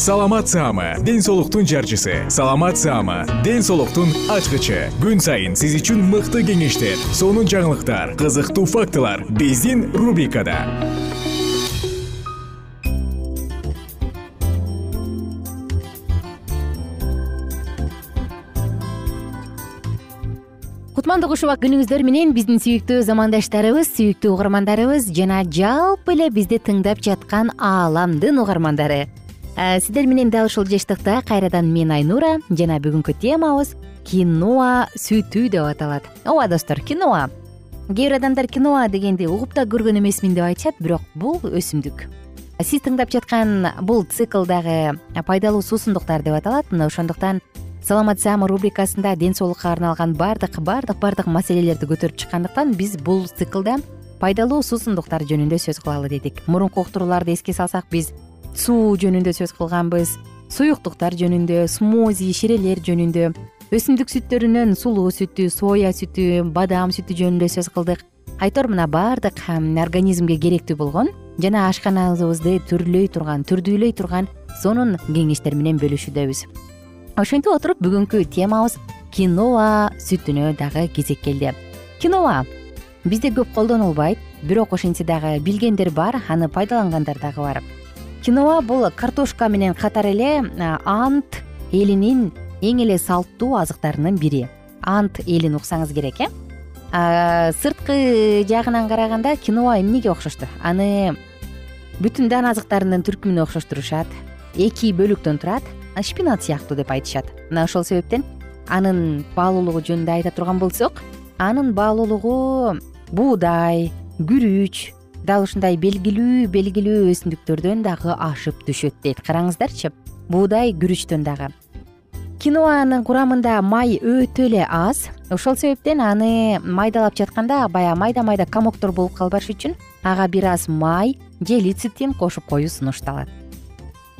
саламат саама ден соолуктун жарчысы. Саламат саама ден соолуктун ачкычы. Күн сайын сиз үчүн мыкты кеңештер сонун жаңылыктар кызыктуу фактылар биздин рубрикада. Кутмандуу куш убак күнүңүздөр менен биздин сүйүктүү замандаштарыбыз сүйүктүү угармандарыбыз жана жалпы эле бизди тыңдап жаткан ааламдын угармандары сиздер менен дал ушул жыштыкта кайрадан мен айнура жана бүгүнкү темабыз киноа сүтү деп аталат. Ооба достор киноа. Кээ бир адамдар киноа дегенди угуп да көргөн эмесмин деп айтышат бирок бул өсүмдүк. Сиз тыңдап жаткан бул цикл дагы пайдалуу суусундуктар деп аталат. Мына ошондуктан саламат саама рубрикасында ден соолукка арналган баардык баардык баардык маселелерди көтөрүп чыккандыктан биз бул циклда пайдалуу суусундуктар жөнүндө сөз кылалы дедик. Мурунку уктурууларды эске салсак биз суу жөнүндө сөз кылганбыз суюктуктар жөнүндө смози ширелер жөнүндө өсүмдүк сүттөрүнөн сулуу сүтү соя сүтү бадам сүтү жөнүндө сөз кылдык. Айтор мына баардык организмге керектүү болгон жана ашканабызды түрлөй турган түрдүүлөй турган сонун кеңештер менен бөлүшүүдөбүз. Ошентип отуруп бүгүнкү темабыз киноа сүтүнө дагы кезек келди. Киноа бизде көп колдонулбайт бирок ошентсе дагы билгендер бар аны пайдалангандар дагы бар киноа бул картошка менен катар эле ант элинин эң эле салттуу азыктарынын бири. Ант элин уксаңыз керек э? Сырткы жагынан караганда киноа эмнеге окшошту? Аны бүтүн дан азыктарынын түркүмүнө октоштурушат эки бөлүктөн турат шпинат сыяктуу деп айтышат. Мына ошол себептен анын баалуулугу жөнүндө айта турган болсок анын баалуулугу буудай күрүч дал ушундай белгилүү белгилүү өсүмдүктөрдөн дагы ашып түшөт дейт. Караңыздарчы буудай күрүчтөн дагы. Киноанын курамында май өтө эле аз. Ошол себептен аны майдалап жатканда баягы майда майда комоктор болуп калбаш үчүн ага бир аз май же лецитин кошуп коюу сунушталат.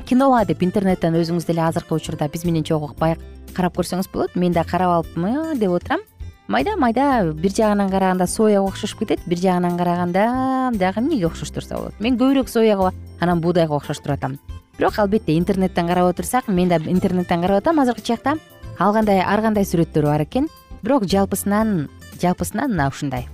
Киноа деп интернеттен өзүңүз деле азыркы учурда биз менен чогуу карап көрсөңүз болот. Мен да карап алып деп отурам майда майда бир жагынан караганда сояга окшошуп кетет бир жагынан караганда дагы эмнеге окшоштурса болот? Мен көбүрөөк сояга анан буудайга окшоштуруп атам. Бирок албетте интернеттен карап отурсак мен да интернеттен карап атам азыркы чакта ал кандай ар кандай сүрөттөр бар экен бирок жалпысынан жалпысынан мына ушундай.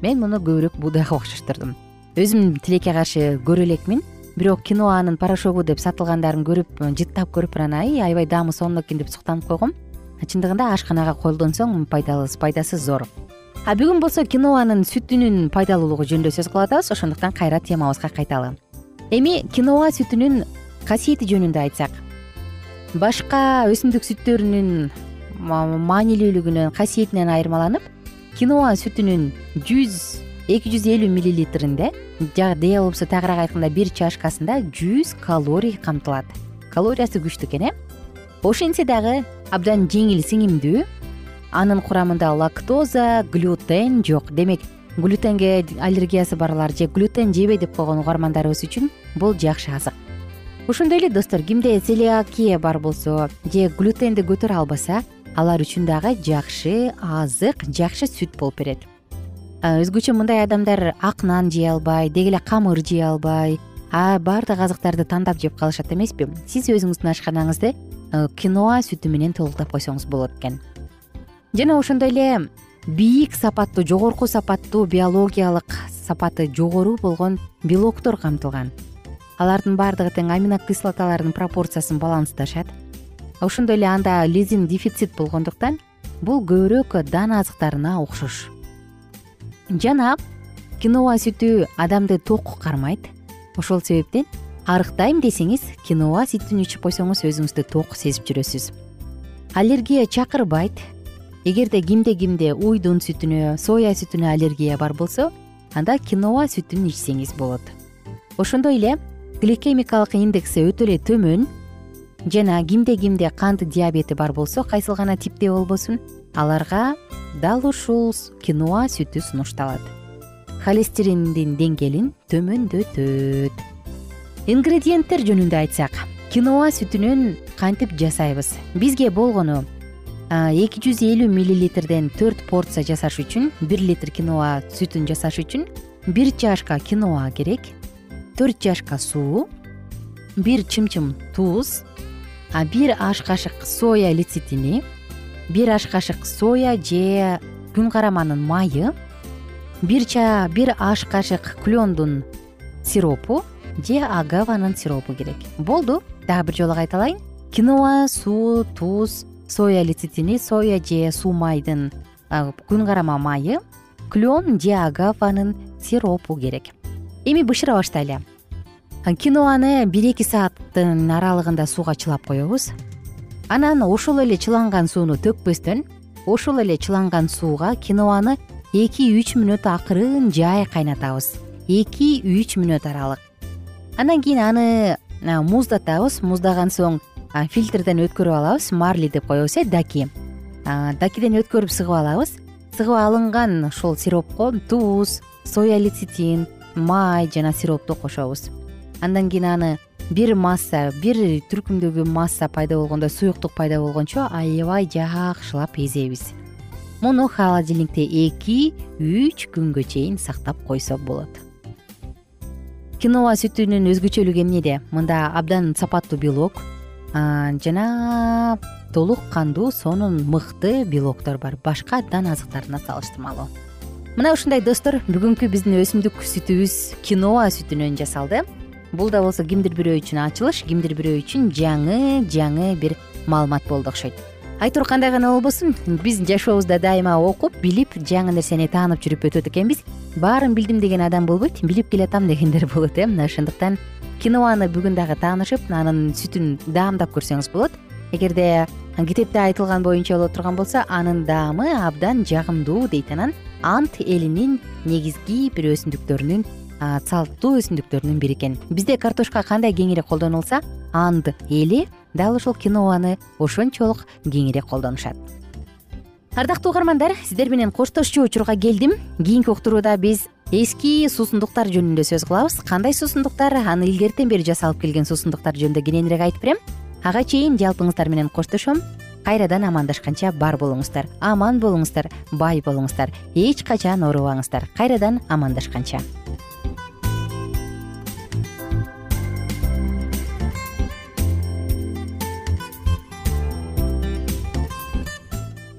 Мен муну көбүрөөк буудайга окшоштурдум. Өзүм тилекке каршы көрө элекмин бирок киноанын порошогу деп сатылгандарын көрүп жыттап көрүп анан ай аябай даамы сонун экен деп суктанып койгом чындыгында ашканага колдонсоң пайдасы зор. А бүгүн болсо киноанын сүтүнүн пайдалуулугу жөнүндө сөз кылып атабыз ошондуктан кайра темабызга кайталы эми киноа сүтүнүн касиети жөнүндө айтсак башка өсүмдүк сүттөрүнүн маанилүүлүгүнөн касиетинен айырмаланып киноа сүтүнүн жүз эки жүз элүү миллилитринде же болбосо тагыраак айтканда бир чашкасында жүз калорий камтылат. Калориясы күчтүү экен э ошентсе дагы абдан жеңил сиңимдүү анын курамында лактоза глютен жок. Демек глютенге аллергиясы барлар же глютен жебей деп койгон угармандарыбыз үчүн бул жакшы азык. Ошондой эле достор кимде целиакия бар болсо же глютенди көтөрө албаса алар үчүн дагы жакшы азык жакшы сүт болуп берет. Өзгөчө мындай адамдар ак нан жей албай деги эле камыр жей албай баардык азыктарды тандап жеп калышат эмеспи? Сиз өзүңүздүн ашканаңызды киноа сүтү менен толуктап койсоңуз болот экен. Жана ошондой эле бийик сапаттуу жогорку сапаттуу биологиялык сапаты жогору болгон белоктор камтылган. Алардын баардыгы тең аминокислоталардын пропорциясын балансташат. Ошондой эле анда лизин дефицит болгондуктан бул көбүрөөк дан азыктарына окшош. Жана киноа сүтү адамды ток кармайт. Ошол себептен арыктайм десеңиз киноа сүтүн ичип койсоңуз өзүңүздү ток сезип жүрөсүз. Аллергия чакырбайт. Эгерде кимде кимде уйдун сүтүнө соя сүтүнө аллергия бар болсо анда киноа сүтүн ичсеңиз болот. Ошондой эле гликемикалык индекси өтө эле төмөн жана кимде кимде кант диабети бар болсо кайсыл гана типте болбосун аларга дал ушул киноа сүтү сунушталат. Холестериндин деңгээлин төмөндөтөт ингредиенттер жөнүндө айтсак киноа сүтүнөн кантип жасайбыз? Бизге болгону эки жүз элүү миллилитрден төрт порция жасаш үчүн бир литр киноа сүтүн жасаш үчүн бир чашка киноа керек төрт чашка суу бир чымчым туз бир аш кашык соя лецитини бир аш кашык соя же күн караманын майы бир аш кашык клендун сиропу же агаванын сиропу керек. Болду дагы бир жолу кайталайын. Киноа суу туз соя лецитини соя же суу майдын күн карама майы клен же агаванын сиропу керек. Эми бышыра баштайлы. Киноаны бир эки сааттын аралыгында сууга чылап коебуз. Анан ошол эле чыланган сууну төкпөстөн ошол эле чыланган сууга киноаны эки үч мүнөт акырын жай кайнатабыз. Эки үч мүнөт аралык андан кийин аны муздатабыз. Муздаган соң фильтрден өткөрүп алабыз. Марли деп коебуз э даки. Дакиден өткөрүп сыгып алабыз. Сыгып алынган ушул сиропко туз соя лецитин май жана сиропту кошобуз. Андан кийин аны бир масса бир түркүмдөгү масса пайда болгондо суюктук пайда болгончо аябай жакшылап эзебиз муну холодильникте эки үч күнгө чейин сактап койсок болот киноа сүтүнүн өзгөчөлүгү эмнеде мында абдан сапаттуу белок жана толук кандуу сонун мыкты белоктор бар. Башка дан азыктарына салыштырмалуу. Мына ушундай достор бүгүнкү биздин өсүмдүк сүтүбүз киноа сүтүнөн жасалды. Бул да болсо кимдир бирөө үчүн ачылыш кимдир бирөө үчүн жаңы жаңы бир маалымат болду окшойт айтор кандай гана болбосун? Биз жашообузда дайыма окуп билип жаңы нерсени таанып жүрүп өтөт экенбиз. Баарын билдим деген адам болбойт билип келатам дегендер болот э? Мына ошондуктан киноаны бүгүн дагы таанышып анын сүтүн даамдап көрсөңүз болот. Эгерде китепте айтылган боюнча боло турган болсо анын даамы абдан жагымдуу дейт анан. Ант элинин негизги бир өсүмдүктөрүнүн салттуу өсүмдүктөрүнүн бири экен. Бизде картошка кандай кеңири колдонулса анд эли дал ушул киноаны ошончолук кеңири колдонушат. Ардактуу угармандар сиздер менен коштошчу учурга келдим. Кийинки уктурууда биз эски суусундуктар жөнүндө сөз кылабыз. Кандай суусундуктар аны илгертен бери жасалып келген суусундуктар жөнүндө кененирээк айтып берем. Ага чейин жалпыңыздар менен коштошом. Кайрадан амандашканча бар болуңуздар аман болуңуздар бай болуңуздар эч качан оорубаңыздар. Кайрадан амандашканча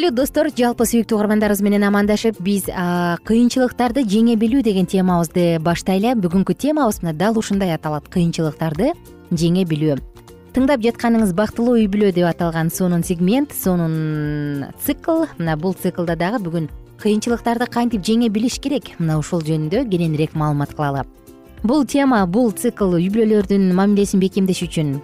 салют достор жалпы сүйүктүү угармандарыбыз менен амандашып биз кыйынчылыктарды жеңе билүү деген темабызды баштайлы бүгүнкү темабыз мына дал ушундай аталат кыйынчылыктарды жеңе билүү тыңдап жатканыңыз бактылуу үй бүлө деп аталган сонун сегмент сонун цикл. Мына бул циклда дагы бүгүн кыйынчылыктарды кантип жеңе билиш керек? Мына ушул жөнүндө кененирээк маалымат кылалы. Бул тема бул цикл үй бүлөлөрдүн мамилесин бекемдеш үчүн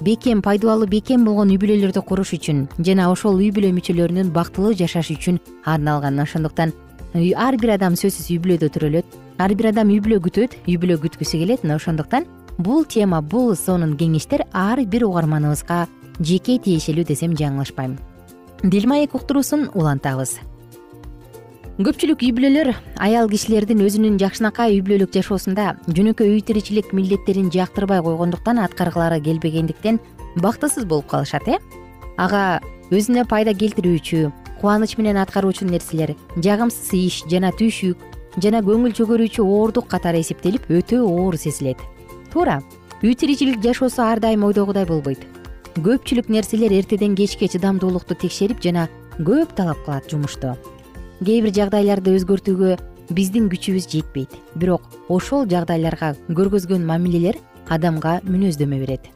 бекем пайдубалуу бекем болгон үй бүлөлөрдү куруш үчүн жана ошол үй бүлө мүчөлөрүнүн бактылуу жашашы үчүн арналган. Ошондуктан ар бир адам сөзсүз үй бүлөдө төрөлөт ар бир адам үй бүлө күтөт үй бүлө күткүсү келет. Мына ошондуктан бул тема бул сонун кеңештер ар бир угарманыбызга жеке тиешелүү десем жаңылышпайм. Дил маек уктуруусун улантабыз көпчүлүк үй бүлөлөр аял кишилердин өзүнүн жакшынакай үй бүлөлүк жашоосунда жөнөкөй үй тиричилик милдеттерин жактырбай койгондуктан аткаргылары келбегендиктен бактысыз болуп калышат э? Ага өзүнө пайда келтирүүчү кубаныч менен аткаруучу нерселер жагымсыз иш жана түйшүк жана көңүл чөгөрүүчү оордук катары эсептелип өтө оор сезилет. Туура үй тиричилик жашоосу ар дайым ойдогудай болбойт. Көпчүлүк нерселер эртеден кечке чыдамдуулукту текшерип жана көп талап кылат жумушту кээ бир жагдайларды өзгөртүүгө биздин күчүбүз жетпейт. Бирок ошол жагдайларга көргөзгөн мамилелер адамга мүнөздөмө берет.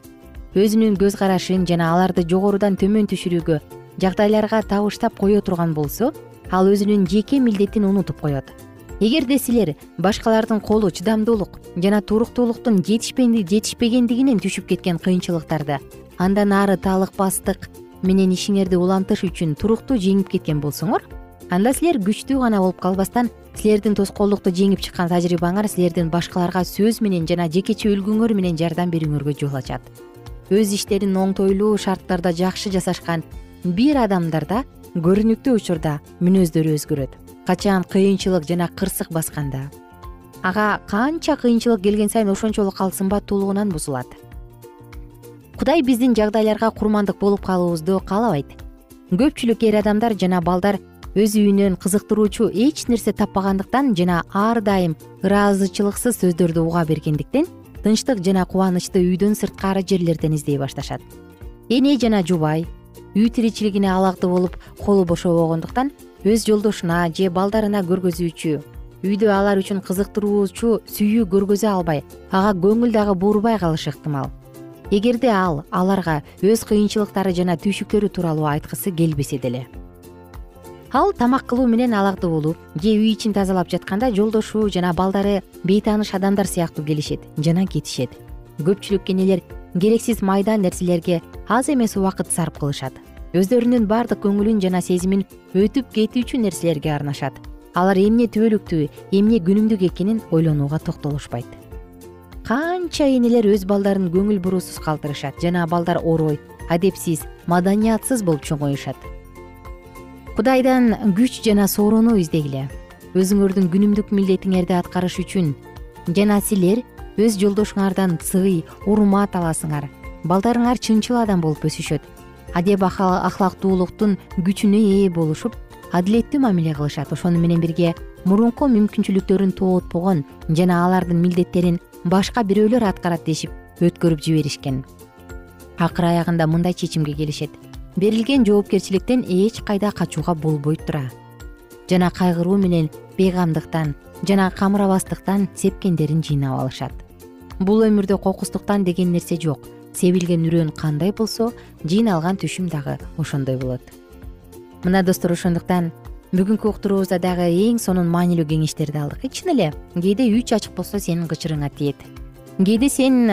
Өзүнүн көз карашын жана аларды жогорудан төмөн түшүрүүгө жагдайларга табыштап кое турган болсо ал өзүнүн жеке милдетин унутуп коет. Эгерде силер башкалардын колу чыдамдуулук жана туруктуулуктун жетишпегендигинен түшүп кеткен кыйынчылыктарды андан ары талыкпастык менен ишиңерди улантыш үчүн туруктуу жеңип кеткен болсоңор анда силер күчтүү гана болуп калбастан силердин тоскоолдукту жеңип чыккан тажрыйбаңар силердин башкаларга сөз менен жана жекече үлгүңөр менен жардам берүүңөргө жол ачат. Өз иштерин оңтойлуу шарттарда жакшы жасашкан бир адамдарда көрүнүктүү учурда мүнөздөрү өзгөрөт. Качан кыйынчылык жана кырсык басканда? Ага канча кыйынчылык келген сайын ошончолук ал сымбаттуулугунан бузулат? Кудай биздин жагдайларга курмандык болуп калуубузду каалабайт. Көпчүлүк эр адамдар жана балдар өз үйүнөн кызыктыруучу эч нерсе таппагандыктан жана ар дайым ыраазычылыксыз сөздөрдү уга бергендиктен тынчтык жана кубанычты үйдөн сырткары жерлерден издей башташат. Эне жана жубай үй тиричилигине алагды болуп колу бошобогондуктан өз жолдошуна же балдарына көргөзүүчү үйдө алар үчүн кызыктыруучу сүйүү көргөзө албай ага көңүл дагы буурбай калышы ыктымал. Эгерде ал аларга өз кыйынчылыктары жана түйшүктөрү тууралуу айткысы келбесе деле ал тамак кылуу менен алагды болуп же үй ичин тазалап жатканда жолдошу жана балдары бейтааныш адамдар сыяктуу келишет жана кетишет. Көпчүлүк энелер керексиз майда нерселерге аз эмес убакыт сарп кылышат. Өздөрүнүн баардык көңүлүн жана сезимин өтүп кетүүчү нерселерге арнашат. Алар эмне түбөлүктүү эмне күнүмдүк экенин ойлонууга токтолушпайт. Канча энелер өз балдарын көңүл буруусуз калтырышат жана балдар орой адепсиз маданиятсыз болуп чоңоюшат кудайдан күч жана сооронуу издегиле. Өзүңөрдүн күнүмдүк милдетиңерди аткарыш үчүн жана силер өз жолдошуңардан сый урмат аласыңар. Балдарыңар чынчыл адам болуп өсүшөт. Адеп ахлактуулуктун күчүнө ээ болушуп адилеттүү мамиле кылышат. Ошону менен бирге мурунку мүмкүнчүлүктөрүн тоотпогон жана алардын милдеттерин башка бирөөлөр аткарат дешип өткөрүп жиберишкен. Акыры аягында мындай чечимге келишет берилген жоопкерчиликтен эч кайда качууга болбой тура. Жана кайгыруу менен бейгамдыктан жана камырабастыктан сепкендерин жыйнап алышат. Бул өмүрдө кокустуктан деген нерсе жок. Себилген үрөөн кандай болсо жыйналган түшүм дагы ошондой болот. Мына достор ошондуктан бүгүнкү уктуруубузда дагы эң сонун маанилүү кеңештерди алдык чын эле. Кээде үч ачык болсо сенин кычырыңа тиет. Кээде сен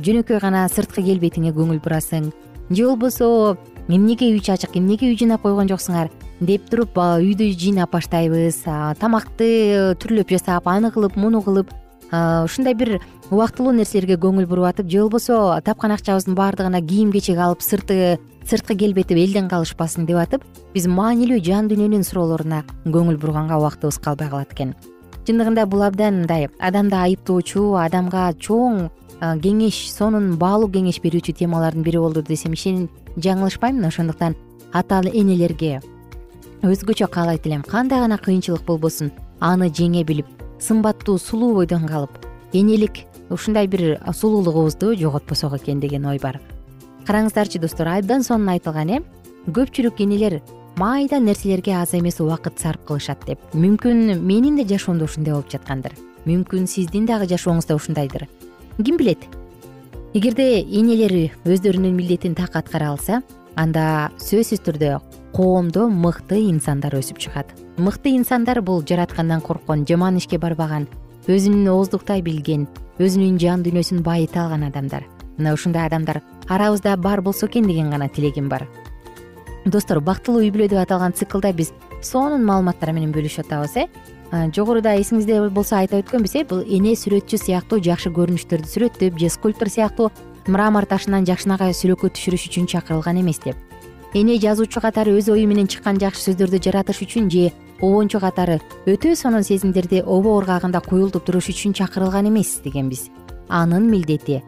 жөнөкөй гана сырткы келбетиңе көңүл бурасың. Же болбосо эмнеге үч ачык эмнеге үй жыйнап койгон жоксуңар? Деп туруп үйдү жыйнап баштайбыз. Тамакты түрлөп жасап аны кылып муну кылып ушундай бир убактылуу нерселерге көңүл буруп атып же болбосо тапкан акчабыздын баардыгына кийим кечек алып сырты сырткы келбети элден калышпасын деп атып биз маанилүү жан дүйнөнүн суроолоруна көңүл бурганга убактыбыз калбай калат экен. Чындыгында бул абдан мындай адамды айыптоочу адамга чоң кеңеш сонун баалуу кеңеш берүүчү темалардын бири болду десем жаңылышпаймын. Ошондуктан ата энелерге өзгөчө каалайт элем. Кандай гана кыйынчылык болбосун аны жеңе билип сымбаттуу сулуу бойдон калып энелик ушундай бир сулуулугубузду жоготпосок экен деген ой бар. Караңыздарчы достор абдан сонун айтылган э? Көпчүлүк энелер майда нерселерге аз эмес убакыт сарп кылышат деп. Мүмкүн менин да жашоомдо ушундай болуп жаткандыр. Мүмкүн сиздин дагы жашооңузда ушундайдыр ким билет? Эгерде энелер өздөрүнүн милдетин так аткара алса анда сөзсүз түрдө коомдо мыкты инсандар өсүп чыгат. Мыкты инсандар бул жараткандан корккон жаман ишке барбаган өзүн ооздуктай билген өзүнүн жан дүйнөсүн байыта алган адамдар. Мына ушундай адамдар арабызда бар болсо экен деген гана тилегим бар. Достор бактылуу үй бүлө деп аталган циклда биз сонун маалыматтар менен бөлүшүп атабыз э жогоруда эсиңизде болсо айтып өткөнбүз э бул эне сүрөтчү сыяктуу жакшы көрүнүштөрдү сүрөттөп же скульптор сыяктуу мрамор ташынан жакшынакай сүрөккө түшүрүш үчүн чакырылган эмес деп. Эне жазуучу катары өз ою менен чыккан жакшы сөздөрдү жаратыш үчүн же обончу катары өтө сонун сезимдерди обо ыргагында куюлтуп туруш үчүн чакырылган эмес дегенбиз. Анын милдети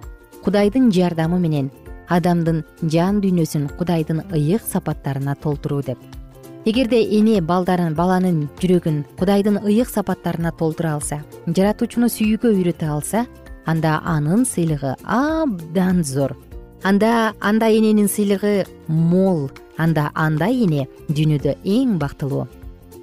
кудайдын жардамы менен адамдын жан дүйнөсүн кудайдын ыйык сапаттарына толтуруу деп эгерде эне балдарын баланын жүрөгүн кудайдын ыйык сапаттарына толтура алса жаратуучуну сүйүүгө үйрөтө алса анда анын сыйлыгы абдан зор. Анда андай эненин сыйлыгы мол анда андай эне дүйнөдө эң бактылуу.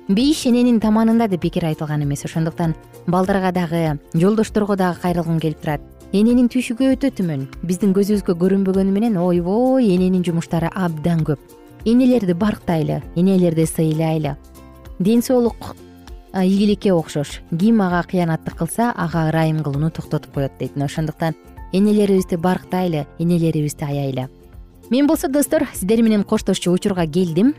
Бейиш эненин таманында деп бекер айтылган эмес. Ошондуктан балдарга дагы жолдошторго дагы кайрылгым келип турат. Эненин түйшүгү өтө түмөн биздин көзүбүзгө көрүнбөгөнү менен ойбой эненин жумуштары абдан көп энелерди барктайлы энелерди сыйлайлы. Ден соолук ийгиликке окшош. Ким ага кыянаттык кылса ага ырайым кылууну токтотуп коет дейт. Мына ошондуктан энелерибизди барктайлы энелерибизди аяйлы. Мен болсо достор сиздер менен коштошчу учурга келдим.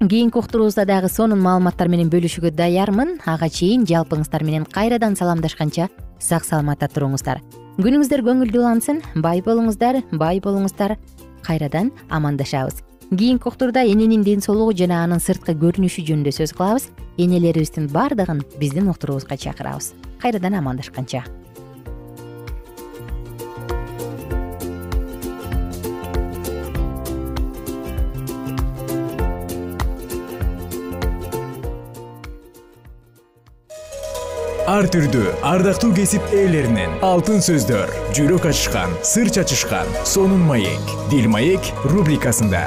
Кийинки уктуруубузда дагы сонун маалыматтар менен бөлүшүүгө даярмын. Ага чейин жалпыңыздар менен кайрадан саламдашканча сак саламатта туруңуздар. Күнүңүздөр көңүлдүү улансын бай болуңуздар бай болуңуздар. Кайрадан амандашабыз кийинки уктурда эненин ден соолугу жана анын сырткы көрүнүшү жөнүндө сөз кылабыз. Энелерибиздин баардыгын биздин уктуруубузга чакырабыз. Кайрадан амандашканча. Ар түрдүү ардактуу кесип ээлеринен алтын сөздөр жүрөк ачышкан сыр чачышкан сонун маек дил маек рубрикасында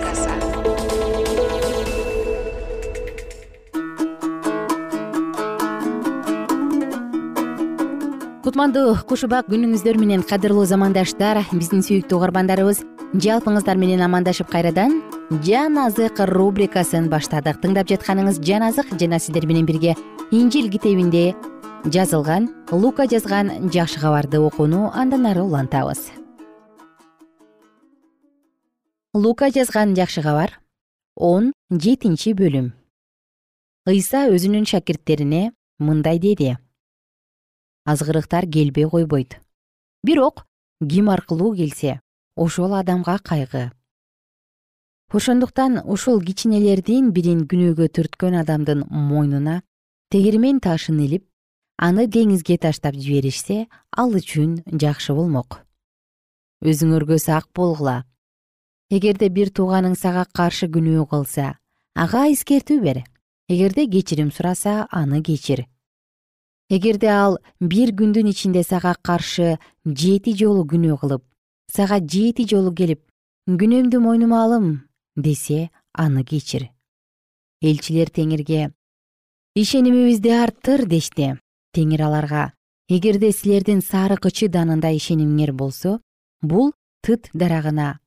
кутмандуу куш убак күнүңүздөр менен кадырлуу замандаштар биздин сүйүктүү угармандарыбыз жалпыңыздар менен амандашып кайрадан жан азык рубрикасын баштадык. Тыңдап жатканыңыз жан азык жана сиздер менен бирге инжил китебинде жазылган лука жазган жакшы кабарды окууну андан ары улантабыз. Лука жазган жакшы кабар он жетинчи бөлүм. Ыйса өзүнүн шакирттерине мындай деди азгырыктар келбей койбойт. Бирок ким аркылуу келсе ошол адамга кайгы. Ошондуктан ушул кичинелердин бирин күнөөгө түрткөн адамдын мойнуна тегирмен ташын илип аны деңизге таштап жиберишсе ал үчүн жакшы болмок. Өзүңөргө сак болгула. Эгерде бир тууганың сага каршы күнөө кылса ага эскертүү бер. Эгерде кечирим сураса аны кечир эгерде ал бир күндүн ичинде сага каршы жети жолу күнөө кылып сага жети жолу келип күнөөмдү мойнума алым десе аны кечир. Элчилер теңирге ишенимибизди арттыр дешти теңир аларга эгерде силердин сары кычы данында ишенимиңер болсо бул тыт дарагына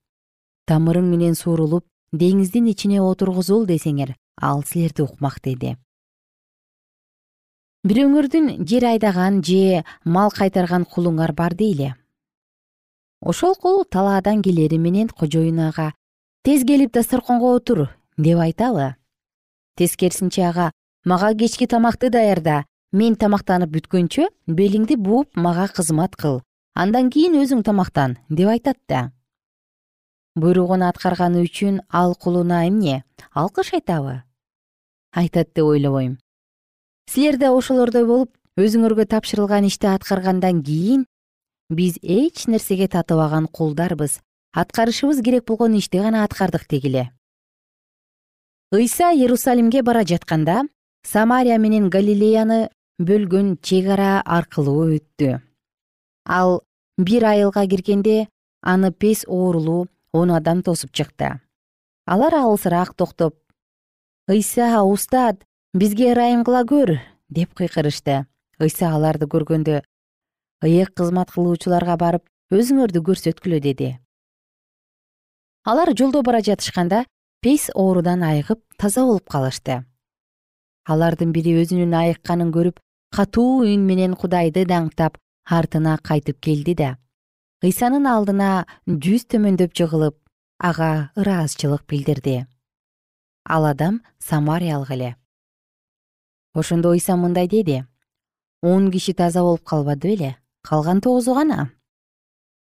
тамырың менен суурулуп деңиздин ичине отургузул десеңер ал силерди укмак деди бирөөңөрдүн жер айдаган же мал кайтарган кулуңар бар дейли ошол кул талаадан келери менен кожоюну ага тез келип дасторконго отур деп айтабы тескерисинче ага мага кечки тамакты даярда мен тамактанып бүткөнчө белиңди бууп мага кызмат кыл андан кийин өзүң тамактан деп айтат да. Буйругун аткарганы үчүн ал кулуна эмне? Алкыш айтабы айтат деп ойлобойм силер да ошолордой болуп өзүңөргө тапшырылган ишти аткаргандан кийин биз эч нерсеге татыбаган кулдарбыз аткарышыбыз керек болгон ишти гана аткардык дегиле. Ыйса иерусалимге бара жатканда самария менен галилеяны бөлгөн чек ара аркылуу өттү. Ал бир айылга киргенде аны пес оорулуу он адам тосуп чыкты. Алар алысыраак токтоп ыйса устат бизге ырайым кыла көр деп кыйкырышты. Ыйса аларды көргөндө ыйык кызмат кылуучуларга барып өзүңөрдү көрсөткүлө деди. Алар жолдо бара жатышканда пес оорудан айыгып таза болуп калышты. Алардын бири өзүнүн айыкканын көрүп катуу үн менен кудайды даңктап артына кайтып келди да ыйсанын алдына жүз төмөндөп жыгылып ага ыраазычылык билдирди. Ал адам самариялык эле ошондо ыйса мындай деди. Он киши таза болуп калбады беле калган тогузу гана.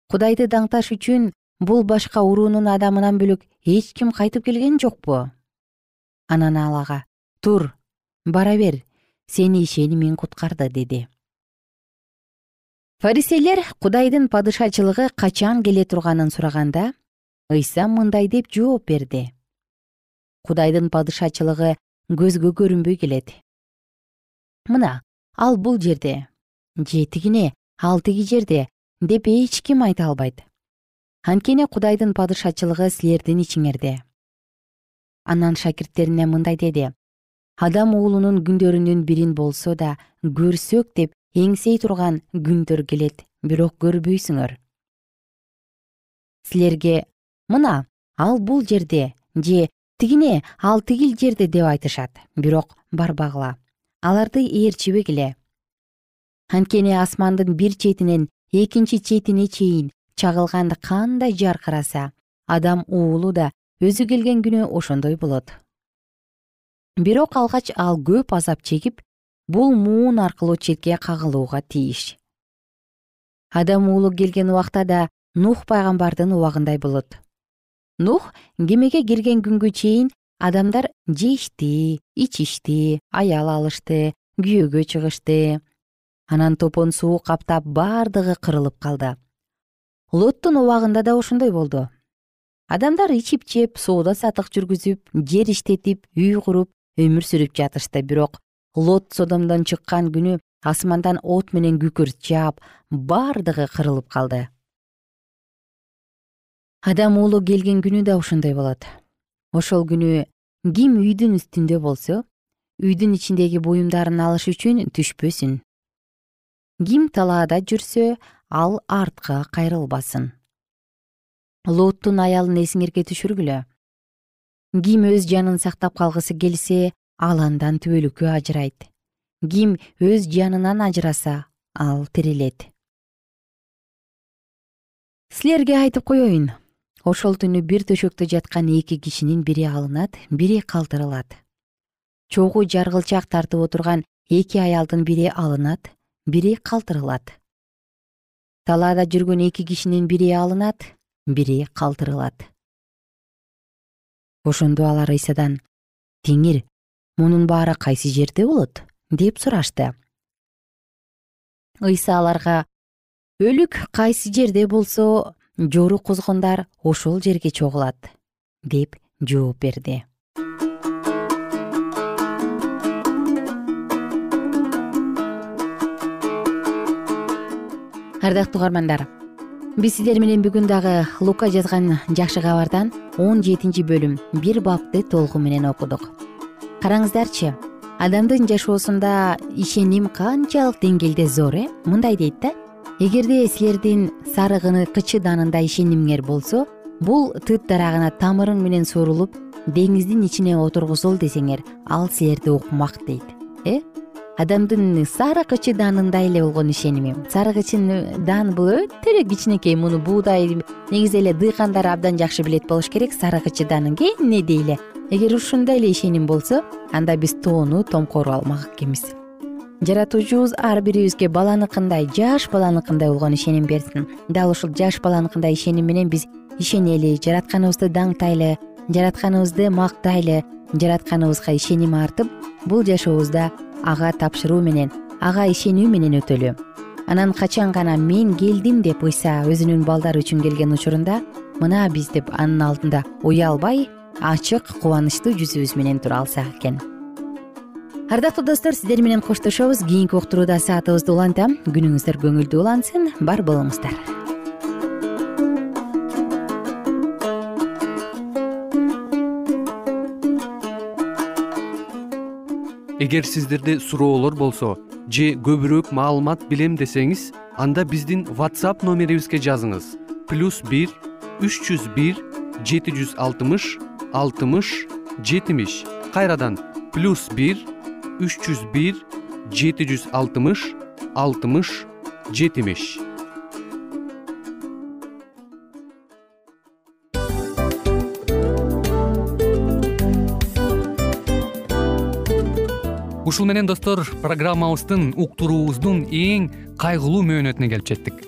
Кудайды даңкташ үчүн бул башка уруунун адамынан бөлөк эч ким кайтып келген жокпу анан ал ага тур бара бер сени ишенимиң куткарды деди. Фарисейлер кудайдын падышачылыгы качан келе турганын сураганда ыйса мындай деп жооп берди. Кудайдын падышачылыгы көзгө көрүнбөй келет мына ал бул жерде же тигине ал тиги жерде деп эч ким айта албайт. Анткени кудайдын падышачылыгы силердин ичиңерде. Анан шакирттерине мындай деди. Адам уулунун күндөрүнүн бирин болсо да көрсөк деп эңсей турган күндөр келет бирок көрбөйсүңөр силерге мына ал бул жерде же тигине ал тигил жерде деп айтышат. Бирок барбагыла аларды ээрчибегиле анткени асмандын бир четинен экинчи четине чейин чагылган кандай жаркыраса адам уулу да өзү келген күнү ошондой болот. Бирок алгач ал көп азап чегип бул муун аркылуу четке кагылууга тийиш. Адам уулу келген убакта да нух пайгамбардын убагындай болот. Нух кемеге кирген күнгө чейин адамдар жешти ичишти аял алышты күйөөгө чыгышты. Анан топон суу каптап бардыгы кырылып калды. Лоттун убагында да ошондой болду. Адамдар ичип жеп соода саттык жүргүзүп жер иштетип үй куруп өмүр сүрүп жатышты. Бирок лот содомдон чыккан күнү асмандан от менен күкүрт жаап бардыгы кырылып калды. Адам уулу келген күнү да ошондой болот ошол күнү ким үйдүн үстүндө болсо үйдүн ичиндеги буюмдарын алыш үчүн түшпөсүн. Ким талаада жүрсө ал артка кайрылбасын. Лоттун аялын эсиңерге түшүргүлө. Ким өз жанын сактап калгысы келсе ал андан түбөлүккө ажырайт. Ким өз жанынан ажыраса ал тирилет силерге айтып коеюн ошол түнү бир төшөктө жаткан эки кишинин бири алынат бири калтырылат. Чогуу жаргылчак тартып отурган эки аялдын бири алынат бири калтырылат. Талаада жүргөн эки кишинин бири алынат бири калтырылат. Ошондо алар ыйсадан теңир мунун баары кайсы жерде болот? деп сурашты. Ыйса аларга өлүк кайсы жерде болсо жорук кузгундар ошол жерге чогулат деп жооп берди. Ардактуу угармандар биз сиздер менен бүгүн дагы лука жазган жакшы кабардан он жетинчи бөлүм бир бапты толугу менен окудук. Караңыздарчы адамдын жашоосунда ишеним канчалык деңгээлде зор э? Мындай дейт да эгерде силердин сарыгыны кычы даанында ишенимиңер болсо бул тыт дарагына тамырың менен сурулуп деңиздин ичине отургузул десеңер ал силерди укмак дейт э? Адамдын сары кычы даанындай эле болгон ишеними сары кычы даан бул өтө эле кичинекей муну буудай негизи эле дыйкандар абдан жакшы билет болуш керек сары кычы даанын кененедей эле эгер ушундай эле ишеним болсо анда биз тоону томкоруп алмак экенбиз жаратуучубуз ар бирибизге баланыкындай жаш баланыкындай болгон ишеним берсин. Дал ушул жаш баланыкындай ишеним менен биз ишенели жаратканыбызды даңктайлы жаратканыбызды мактайлы жаратканыбызга ишеним артып бул жашообузда ага тапшыруу менен ага ишенүү менен өтөлү. Анан качан гана мен келдим деп ыйса өзүнүн балдары үчүн келген учурунда мына биз деп анын алдында уялбай ачык кубанычтуу жүзүбүз менен тура алсак экен ардактуу достор сиздер менен коштошобуз. Кийинки уктурууда саатыбызды улантам. Күнүңүздөр көңүлдүү улансын. Бар болуңуздар. Эгер сиздерде суроолор болсо же көбүрөөк маалымат билем десеңиз анда биздин whatsapp номерибизге жазыңыз. Плюс бир үч жүз бир жети жүз алтымыш алтымыш жетимиш. Кайрадан плюс бир үч жүз бир жети жүз алтымыш алтымыш жетимиш. Ушул менен достор программабыздын уктуруубуздун эң кайгылуу мөөнөтүнө келип жеттик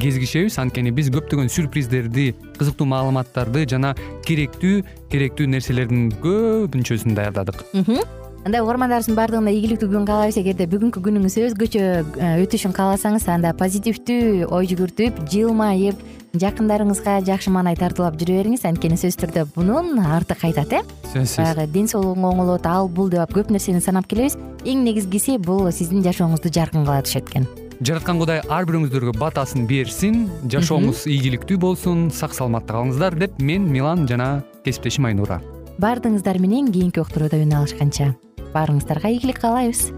кезигишебиз анткени биз көптөгөн сюрприздерди кызыктуу маалыматтарды жана керектүү керектүү нерселердин көбүнчөсүн даярдадык. Анда угармандарыбыздын баардыгына ийгиликтүү күн каалайбыз. Эгерде бүгүнкү күнүңүз өзгөчө э, өтүшүн кааласаңыз анда позитивдүү ой жүгүртүп жылмайып жакындарыңызга жакшы маанай тартуулап жүрө бериңиз анткени сөзсүз түрдө мунун арты кайтат э? Сөзсүз. Баягы ден соолугуң оңолот ал бул деп көп нерсени санап келебиз. Эң негизгиси бул сиздин жашооңузду жаркын кыла түшөт экен жараткан кудай ар бирөөңүздөргө батасын берсин жашооңуз ийгиликтүү болсун сак саламатта калыңыздар деп мен милан жана кесиптешим айнура. Баардыгыңыздар менен кийинки уктурууда үн алышканча. Баарыңыздарга ийгилик каалайбыз